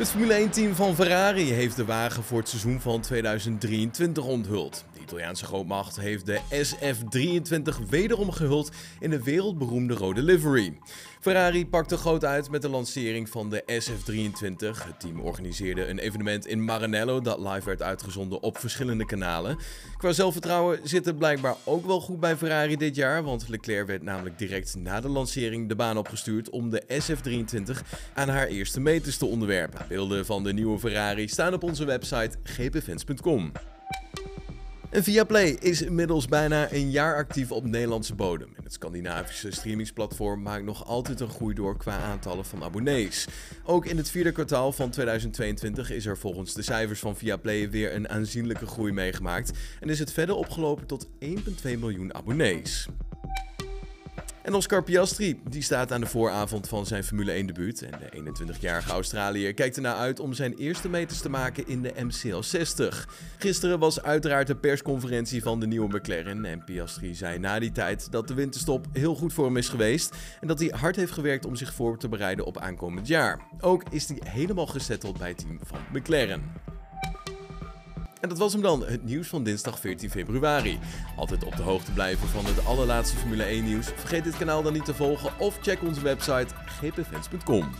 Het Formule 1-team van Ferrari heeft de wagen voor het seizoen van 2023 onthuld. Italiaanse grootmacht heeft de SF23 wederom gehuld in de wereldberoemde rode livery. Ferrari pakte groot uit met de lancering van de SF23. Het team organiseerde een evenement in Maranello dat live werd uitgezonden op verschillende kanalen. Qua zelfvertrouwen zit het blijkbaar ook wel goed bij Ferrari dit jaar, want Leclerc werd namelijk direct na de lancering de baan opgestuurd om de SF23 aan haar eerste meters te onderwerpen. Beelden van de nieuwe Ferrari staan op onze website gpfans.com. En Viaplay is inmiddels bijna een jaar actief op Nederlandse bodem. Het Scandinavische streamingsplatform maakt nog altijd een groei door qua aantallen van abonnees. Ook in het vierde kwartaal van 2022 is er volgens de cijfers van Viaplay weer een aanzienlijke groei meegemaakt en is het verder opgelopen tot 1,2 miljoen abonnees. En Oscar Piastri, die staat aan de vooravond van zijn Formule 1 debuut. En de 21-jarige Australiër kijkt ernaar uit om zijn eerste meters te maken in de MCL 60. Gisteren was uiteraard de persconferentie van de nieuwe McLaren. En Piastri zei na die tijd dat de winterstop heel goed voor hem is geweest. En dat hij hard heeft gewerkt om zich voor te bereiden op aankomend jaar. Ook is hij helemaal gesetteld bij het team van McLaren. En dat was hem dan, het nieuws van dinsdag 14 februari. Altijd op de hoogte blijven van het allerlaatste Formule 1 nieuws. Vergeet dit kanaal dan niet te volgen of check onze website gpfans.com.